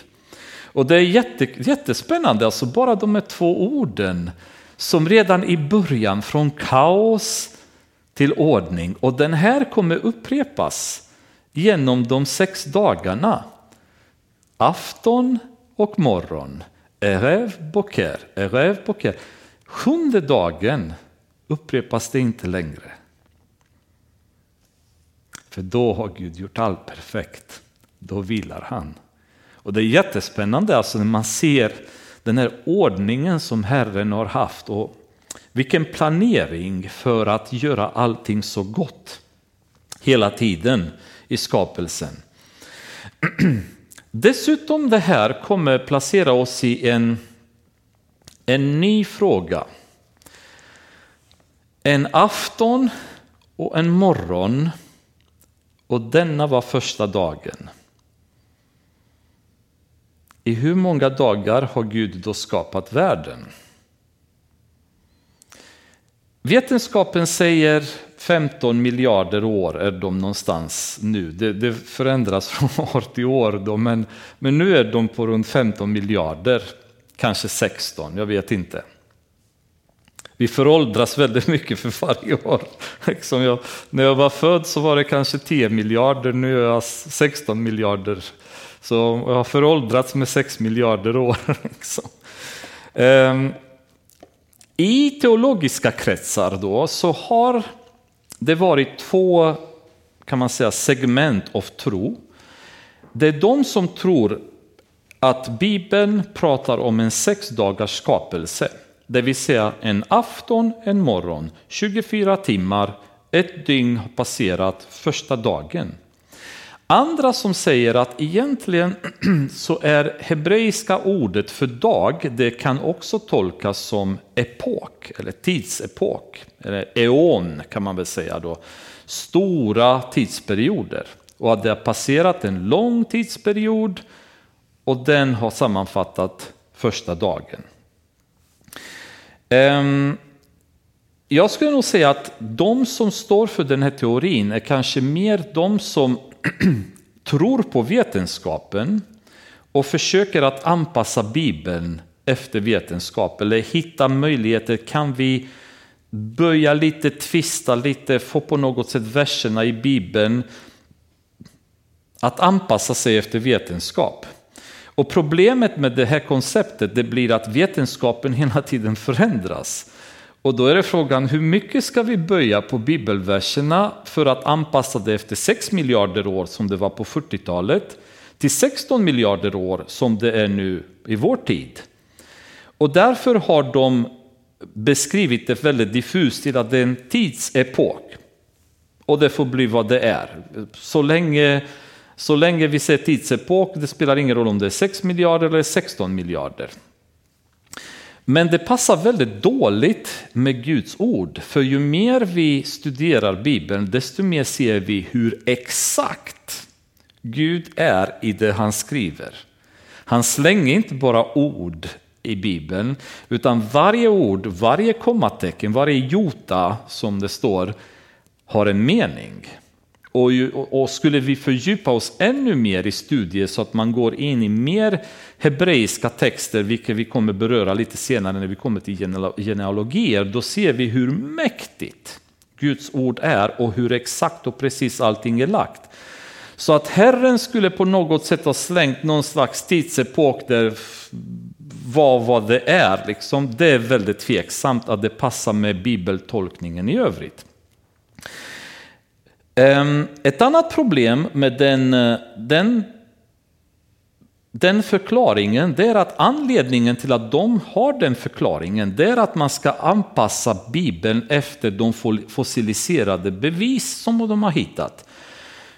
Och det är jätte, jättespännande, alltså bara de här två orden som redan i början från kaos till ordning och den här kommer upprepas genom de sex dagarna. Afton och morgon, erev boker, erev boker. Sjunde dagen upprepas det inte längre. För då har Gud gjort allt perfekt. Då vilar han. Och det är jättespännande alltså när man ser den här ordningen som Herren har haft och vilken planering för att göra allting så gott hela tiden i skapelsen. Dessutom det här kommer placera oss i en, en ny fråga. En afton och en morgon och denna var första dagen. I hur många dagar har Gud då skapat världen? Vetenskapen säger 15 miljarder år är de någonstans nu. Det, det förändras från år till år, då, men, men nu är de på runt 15 miljarder, kanske 16, jag vet inte. Vi föråldras väldigt mycket för varje år. Liksom jag, när jag var född så var det kanske 10 miljarder, nu är jag 16 miljarder. Så jag har föråldrats med 6 miljarder år. Liksom. Ehm, I teologiska kretsar då så har det varit två kan man säga, segment av tro. Det är de som tror att Bibeln pratar om en sex dagars skapelse. Det vill säga en afton, en morgon, 24 timmar, ett dygn har passerat första dagen. Andra som säger att egentligen så är hebreiska ordet för dag, det kan också tolkas som epok eller tidsepok, eller eon kan man väl säga då. Stora tidsperioder och att det har passerat en lång tidsperiod och den har sammanfattat första dagen. Ehm, jag skulle nog säga att de som står för den här teorin är kanske mer de som tror på vetenskapen och försöker att anpassa Bibeln efter vetenskap eller hitta möjligheter. Kan vi böja lite, tvista lite, få på något sätt verserna i Bibeln att anpassa sig efter vetenskap. Och problemet med det här konceptet det blir att vetenskapen hela tiden förändras. Och då är det frågan hur mycket ska vi böja på bibelverserna för att anpassa det efter 6 miljarder år som det var på 40-talet till 16 miljarder år som det är nu i vår tid. Och därför har de beskrivit det väldigt diffust till att det är en tidsepok. Och det får bli vad det är. Så länge, så länge vi ser tidsepok, det spelar ingen roll om det är 6 miljarder eller 16 miljarder. Men det passar väldigt dåligt med Guds ord, för ju mer vi studerar Bibeln, desto mer ser vi hur exakt Gud är i det han skriver. Han slänger inte bara ord i Bibeln, utan varje ord, varje kommatecken, varje jota som det står har en mening. Och, och, skulle vi fördjupa oss ännu mer i studier så att man går in i mer hebreiska texter, vilket vi kommer beröra lite senare när vi kommer till genealogier, då ser vi hur mäktigt Guds ord är och hur exakt och precis allting är lagt. Så att Herren skulle på något sätt ha slängt någon slags tidsepok där vad, vad det är, liksom, det är väldigt tveksamt att det passar med bibeltolkningen i övrigt. Ehm, ett annat problem med den, eh, den, den förklaringen det är att anledningen till att de har den förklaringen det är att man ska anpassa Bibeln efter de fossiliserade bevis som de har hittat.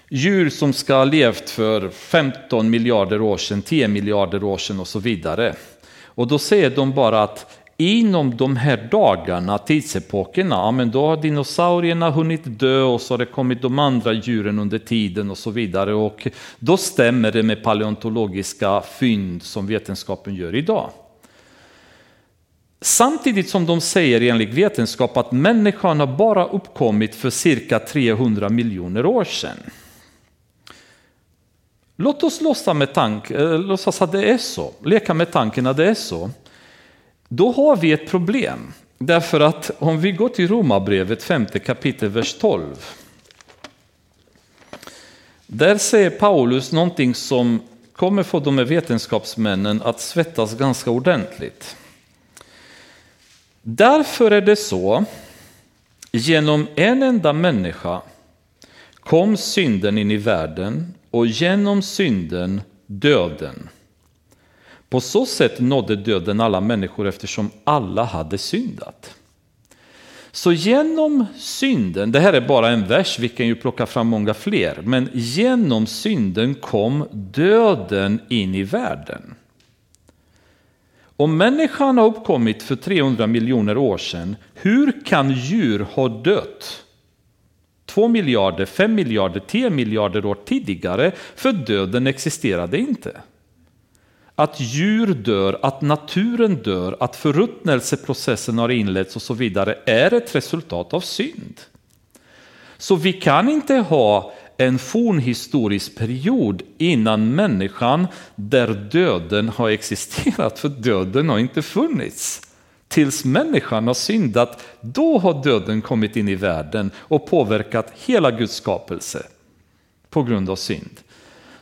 Djur som ska ha levt för 15 miljarder år sedan, 10 miljarder år sedan och så vidare. Och då säger de bara att inom de här dagarna, tidsepokerna, ja, men då har dinosaurierna hunnit dö och så har det kommit de andra djuren under tiden och så vidare. Och då stämmer det med paleontologiska fynd som vetenskapen gör idag. Samtidigt som de säger enligt vetenskap att människan har bara uppkommit för cirka 300 miljoner år sedan. Låt oss låtsas, med tank, eh, låtsas att det är så, leka med tanken att det är så. Då har vi ett problem. Därför att om vi går till Romarbrevet 5 kapitel, vers 12. Där säger Paulus någonting som kommer få de här vetenskapsmännen att svettas ganska ordentligt. Därför är det så, genom en enda människa kom synden in i världen och genom synden döden. På så sätt nådde döden alla människor eftersom alla hade syndat. Så genom synden, det här är bara en vers, vi kan ju plocka fram många fler, men genom synden kom döden in i världen. Om människan har uppkommit för 300 miljoner år sedan, hur kan djur ha dött 2 miljarder, 5 miljarder, 10 miljarder år tidigare? För döden existerade inte. Att djur dör, att naturen dör, att förruttnelseprocessen har inletts och så vidare är ett resultat av synd. Så vi kan inte ha en fornhistorisk period innan människan där döden har existerat, för döden har inte funnits. Tills människan har syndat, då har döden kommit in i världen och påverkat hela Guds skapelse på grund av synd.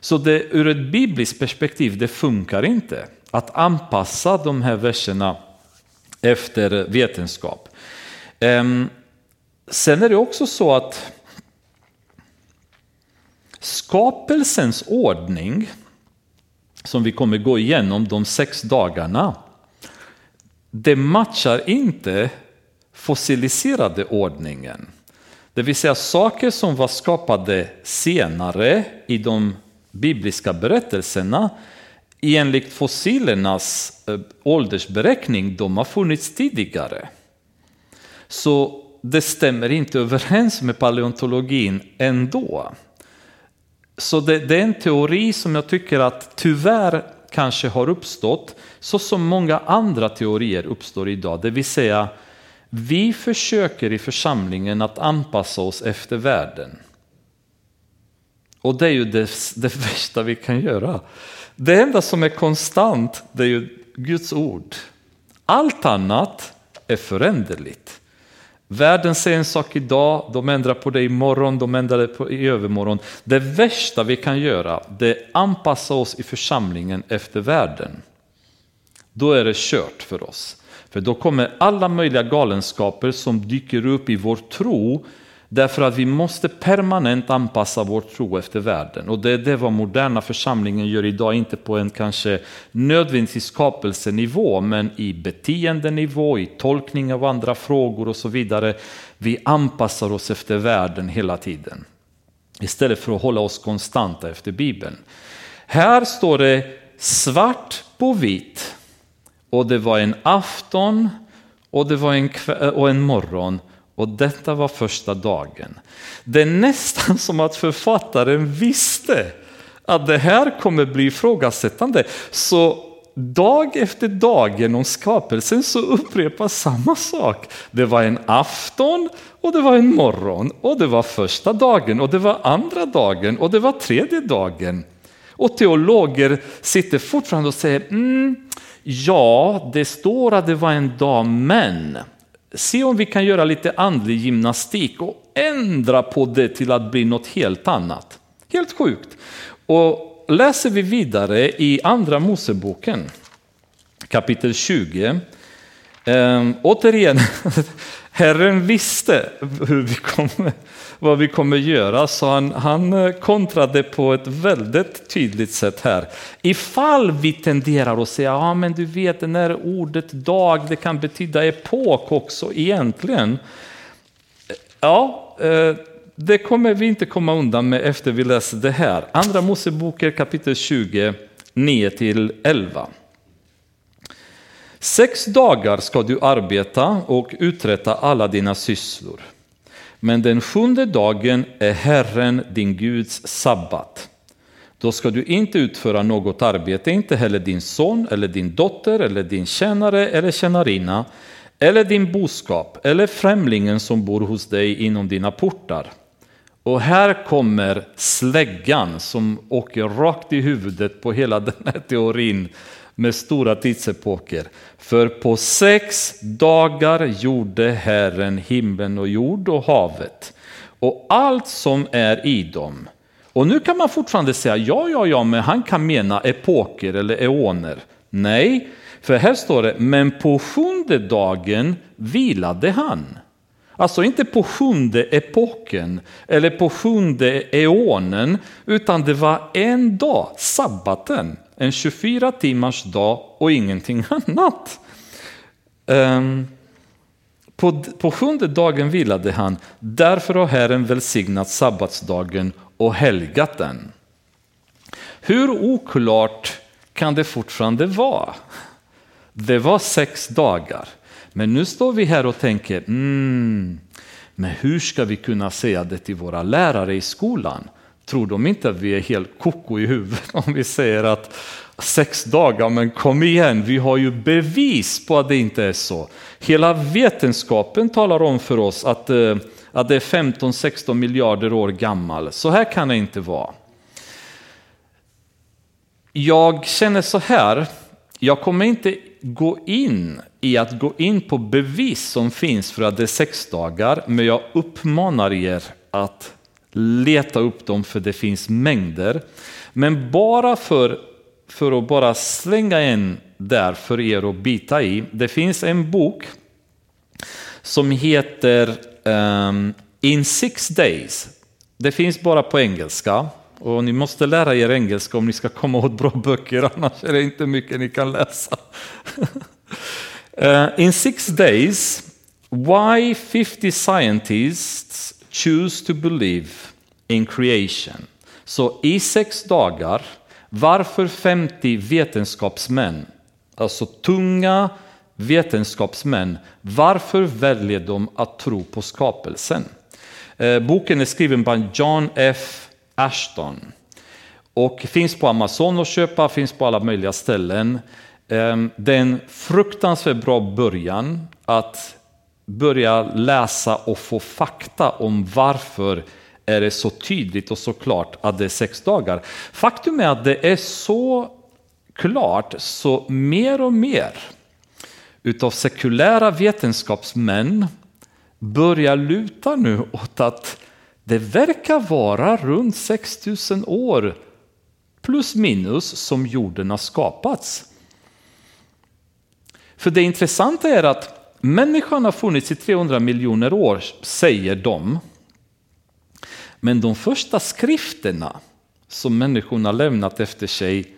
Så det, ur ett bibliskt perspektiv, det funkar inte att anpassa de här verserna efter vetenskap. Ehm, sen är det också så att Skapelsens ordning, som vi kommer gå igenom de sex dagarna, det matchar inte fossiliserade ordningen. Det vill säga saker som var skapade senare i de bibliska berättelserna enligt fossilernas eh, åldersberäkning, de har funnits tidigare. Så det stämmer inte överens med paleontologin ändå. Så det, det, är en teori som jag tycker att tyvärr kanske har uppstått så som många andra teorier uppstår idag. Det vill säga, vi försöker i församlingen att anpassa oss efter världen. Och det är ju det, det värsta vi kan göra. Det enda som är konstant, det är ju Guds ord. Allt annat är föränderligt. Världen säger en sak idag, de ändrar på det imorgon, de ändrar det på, i övermorgon. Det värsta vi kan göra, det är anpassa oss i församlingen efter världen. Då är det kört för oss. För då kommer alla möjliga galenskaper som dyker upp i vår tro Därför att vi måste permanent anpassa vår tro efter världen. Och det är det vad moderna församlingen gör idag, inte på en kanske nödvändigtvis skapelsenivå, men i beteendenivå, i tolkning av andra frågor och så vidare. Vi anpassar oss efter världen hela tiden. Istället för att hålla oss konstanta efter Bibeln. Här står det svart på vitt. Och det var en afton och det var en, och en morgon och detta var första dagen. Det är nästan som att författaren visste att det här kommer bli ifrågasättande. Så dag efter dag genom skapelsen så upprepas samma sak. Det var en afton och det var en morgon och det var första dagen och det var andra dagen och det var tredje dagen. Och teologer sitter fortfarande och säger mm, ja, det står att det var en dag, men se om vi kan göra lite andlig gymnastik och ändra på det till att bli något helt annat. Helt sjukt. Och läser vi vidare i andra Moseboken kapitel 20. Eh, återigen, Herren visste hur vi kommer, vad vi kommer göra, så han, han eh, kontrade på ett väldigt tydligt sätt här. Ifall vi tenderar att säga, ja men du vet det här ordet dag, det kan betyda epok också egentligen. Ja, eh, det kommer vi inte komma undan med efter vi läser det här. Andra Moseboken kapitel 20, 9 till 11. Sex dagar ska du arbeta och uträtta alla dina sysslor. Men den sjunde dagen är Herren din Guds sabbat. Då ska du inte utföra något arbete, inte heller din son eller din dotter eller din tjänare eller tjänarinna eller din boskap eller främlingen som bor hos dig inom dina portar. Och här kommer släggan som åker rakt i huvudet på hela den här teorin med stora tidsepoker. För på sex dagar gjorde Herren himlen och jord och havet och allt som är i dem. Och nu kan man fortfarande säga ja, ja, ja, men han kan mena epoker eller eoner. Nej, för här står det, men på sjunde dagen vilade han. Alltså inte på sjunde epoken eller på sjunde eonen, utan det var en dag, sabbaten, en 24 timmars dag och ingenting annat. Um, på, på sjunde dagen vilade han, därför har Herren välsignat sabbatsdagen och helgat den. Hur oklart kan det fortfarande vara? Det var sex dagar. Men nu står vi här och tänker, mm, men hur ska vi kunna säga det till våra lärare i skolan? Tror de inte att vi är helt koko i huvudet om vi säger att sex dagar, men kom igen, vi har ju bevis på att det inte är så. Hela vetenskapen talar om för oss att, eh, att det är 15-16 miljarder år gammal. Så här kan det inte vara. Jag känner så här, jag kommer inte gå in i att gå in på bevis som finns för att det är sex dagar, men jag uppmanar er att leta upp dem för det finns mängder. Men bara för, för att bara slänga en där för er att bita i. Det finns en bok som heter um, In six days. Det finns bara på engelska. Och ni måste lära er engelska om ni ska komma åt bra böcker, annars är det inte mycket ni kan läsa. uh, in six days, why 50 scientists choose to believe in creation. Så i sex dagar, varför 50 vetenskapsmän, alltså tunga vetenskapsmän, varför väljer de att tro på skapelsen? Eh, boken är skriven av John F. Ashton. Och finns på Amazon att köpa, finns på alla möjliga ställen. Ehm, det är en fruktansvärt bra början att börja läsa och få fakta om varför är det så tydligt och så klart att det är sex dagar. Faktum är att det är så klart så mer och mer utav sekulära vetenskapsmän börjar luta nu åt att det verkar vara runt 6000 år plus minus som jorden har skapats. För det intressanta är att människan har funnits i 300 miljoner år, säger de. Men de första skrifterna som människorna lämnat efter sig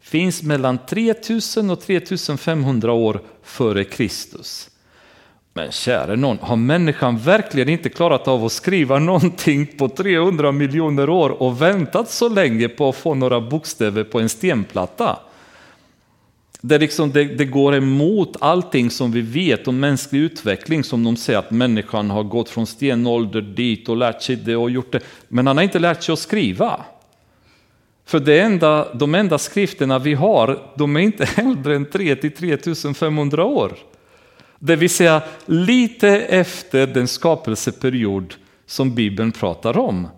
finns mellan 3000 och 3500 år före Kristus. Men käre någon, har människan verkligen inte klarat av att skriva någonting på 300 miljoner år och väntat så länge på att få några bokstäver på en stenplatta? Det, liksom, det, det, går emot allting som vi vet om mänsklig utveckling som de säger att människan har gått från stenålder dit och lärt sig det och gjort det. Men han har inte lärt sig att skriva. För det enda, de enda skrifterna vi har, de är inte äldre än 3 till 3500 år. Det vill säga lite efter den skapelseperiod som Bibeln pratar om.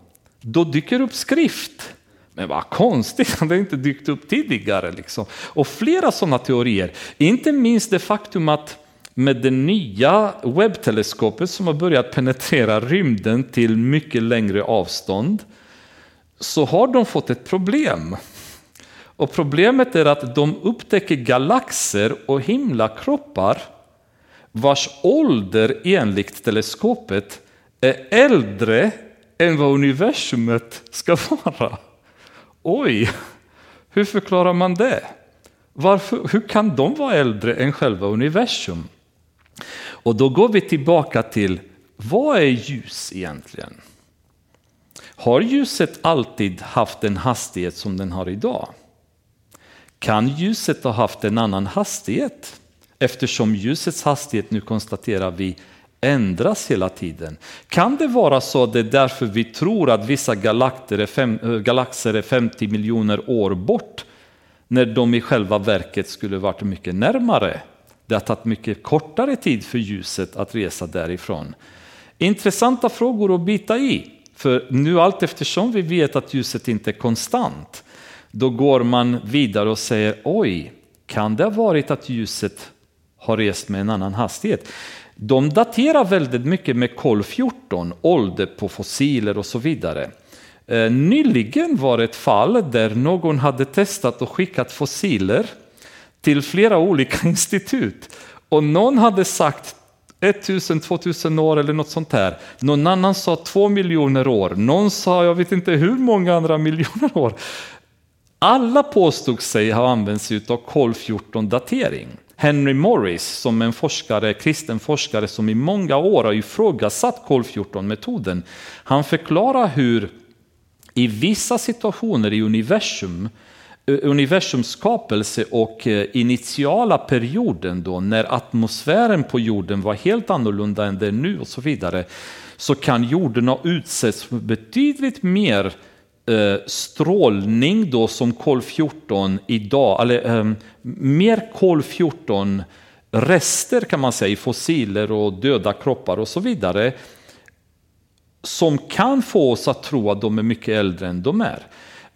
Då dyker upp skrift. Men vad konstigt, det har inte dykt upp tidigare. Liksom. Och flera sådana teorier, inte minst det faktum att med det nya webbteleskopet som har börjat penetrera rymden till mycket längre avstånd så har de fått ett problem. Och problemet är att de upptäcker galaxer och himlakroppar vars ålder enligt teleskopet är äldre än vad universumet ska vara. Oj, hur förklarar man det? Varför, hur kan de vara äldre än själva universum? Och då går vi tillbaka till vad är ljus egentligen? Har ljuset alltid haft en hastighet som den har idag? Kan ljuset ha haft en annan hastighet? Eftersom ljusets hastighet nu konstaterar vi ändras hela tiden. Kan det vara så att det är därför vi tror att vissa eh, galaxer är, fem, galaxer är 50 miljoner år bort när de i själva verket skulle varit mycket närmare? Det har tagit mycket kortare tid för ljuset att resa därifrån. Intressanta frågor att bita i. För nu allt eftersom vi vet att ljuset inte är konstant, då går man vidare och säger oj, kan det ha varit att ljuset har rest med en annan hastighet? De daterar väldigt mycket med kol 14, ålder på fossiler och så vidare. Eh, nyligen var det ett fall där någon hade testat och skickat fossiler till flera olika institut och någon hade sagt 1000, 2000 år eller något sånt här. Någon annan sa 2 miljoner år, någon sa jag vet inte hur många andra miljoner år. Alla påstod sig ha använt sig av kol 14 datering. Henry Morris som en forskare, kristen forskare som i många år har ifrågasatt kol 14 metoden. Han förklarar hur i vissa situationer i universum universums skapelse och eh, initiala perioden då när atmosfären på jorden var helt annorlunda än den är nu och så vidare så kan jorden ha utsätts för betydligt mer Eh, strålning då som kol 14 idag, eller ehm, mer kol 14 rester kan man säga i fossiler och döda kroppar och så vidare som kan få oss att tro att de är mycket äldre än de är.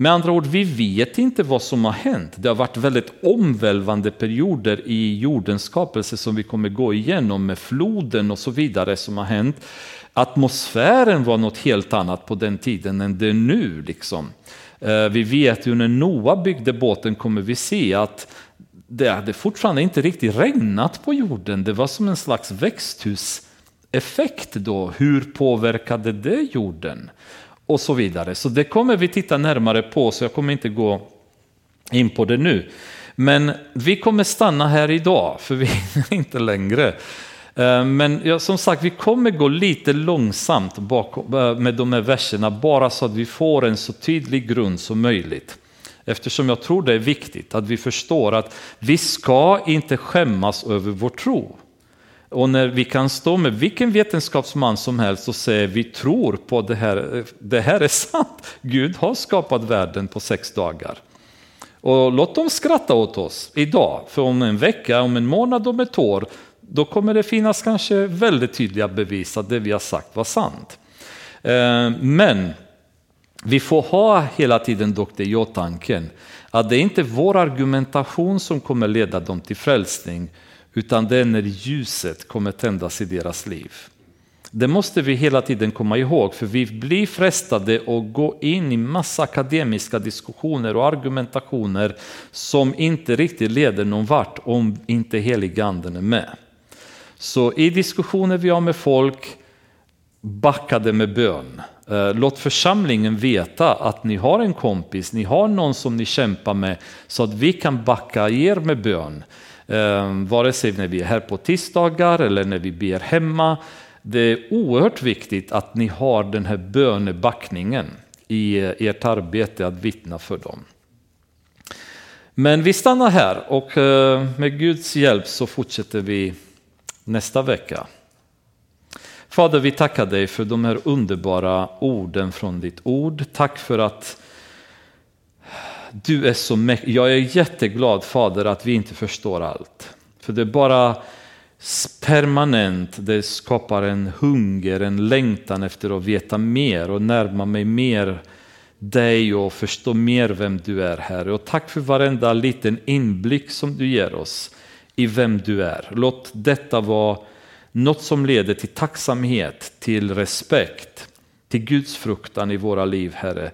Med andra ord, vi vet inte vad som har hänt. Det har varit väldigt omvälvande perioder i jordens skapelse som vi kommer gå igenom med floden och så vidare som har hänt. Atmosfären var något helt annat på den tiden än det är nu. Liksom. Eh, vi vet ju när Noa byggde båten kommer vi se att det hade fortfarande inte riktigt regnat på jorden. Det var som en slags växthuseffekt då. Hur påverkade det jorden? Och så vidare. Så det kommer vi titta närmare på, så jag kommer inte gå in på det nu. Men vi kommer stanna här idag, för vi är inte längre. Eh, men ja, som sagt, vi kommer gå lite långsamt bakom, eh, med de här verserna, bara så att vi får en så tydlig grund som möjligt. Eftersom jag tror det är viktigt att vi förstår att vi ska inte skämmas över vår tro. Och när vi kan stå med vilken vetenskapsman som helst och säga vi tror på det här, det här är sant. Gud har skapat världen på sex dagar. Och låt dem skratta åt oss idag, för om en vecka, om en månad, om ett år, då kommer det finnas kanske väldigt tydliga bevis att det vi har sagt var sant. Eh, men vi får ha hela tiden dock det i åtanke att det är inte vår argumentation som kommer leda dem till frälsning, utan det är när ljuset kommer tändas i deras liv. Det måste vi hela tiden komma ihåg, för vi blir frestade att gå in i massa akademiska diskussioner och argumentationer som inte riktigt leder någon vart om inte heliganden är med. Så i diskussioner vi har med folk, backa det med bön. Eh, låt församlingen veta att ni har en kompis, ni har någon som ni kämpar med, så att vi kan backa er med bön. Ehm, vare sig när vi är här på tisdagar eller när vi ber hemma. Det är oerhört viktigt att ni har den här bönebackningen i eh, ert arbete att vittna för dem. Men vi stannar här och eh, med Guds hjälp så fortsätter vi nästa vecka. Fader, vi tackar dig för de här underbara orden från ditt ord. Tack för att du är så mäktig. Jag är jätteglad Fader att vi inte förstår allt. För det är bara permanent, det skapar en hunger, en längtan efter att veta mer och närma mig mer dig och förstå mer vem du är Herre. Och tack för varenda liten inblick som du ger oss i vem du är. Låt detta vara något som leder till tacksamhet, till respekt, till Guds fruktan i våra liv Herre.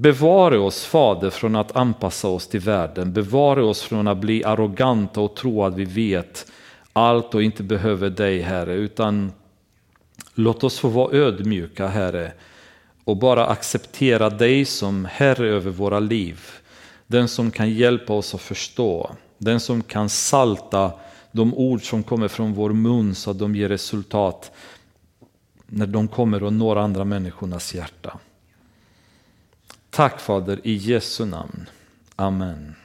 Bevare oss Fader från att anpassa oss till världen. Bevare oss från att bli arroganta och tro att vi vet allt och inte behöver dig Herre. Utan låt oss få vara ödmjuka Herre och bara acceptera dig som Herre över våra liv. Den som kan hjälpa oss att förstå. Den som kan salta de ord som kommer från vår mun så att de ger resultat när de kommer och når andra människornas hjärta. Tack Fader i Jesu namn. Amen.